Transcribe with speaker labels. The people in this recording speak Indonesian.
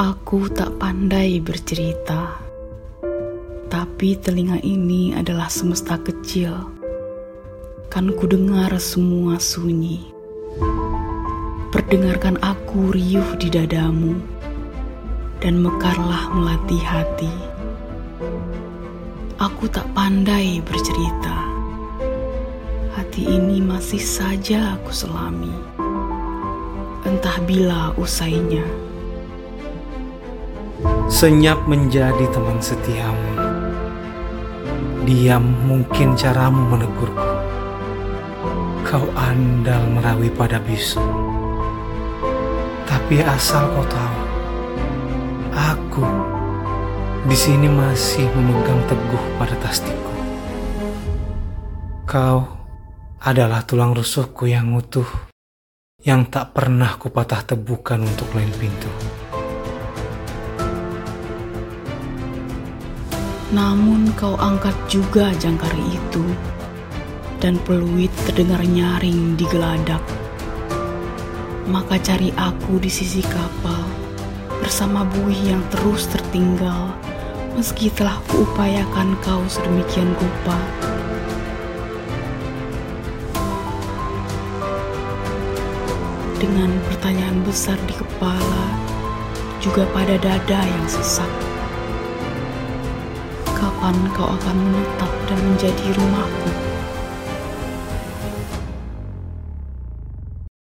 Speaker 1: Aku tak pandai bercerita, tapi telinga ini adalah semesta kecil. Kan ku dengar semua sunyi. Perdengarkan aku riuh di dadamu, dan mekarlah melatih hati. Aku tak pandai bercerita. Hati ini masih saja aku selami. Entah bila usainya.
Speaker 2: Senyap menjadi teman setiamu. Diam mungkin caramu menegurku. Kau andal merawi pada bisu. Tapi asal kau tahu, aku di sini masih memegang teguh pada tastiku. Kau adalah tulang rusukku yang utuh, yang tak pernah kupatah tebukan untuk lain pintu.
Speaker 1: Namun kau angkat juga jangkari itu, dan peluit terdengar nyaring di geladak. Maka cari aku di sisi kapal, bersama buih yang terus tertinggal, meski telah kuupayakan kau sedemikian rupa. Dengan pertanyaan besar di kepala, juga pada dada yang sesak kapan kau akan menetap dan menjadi rumahku?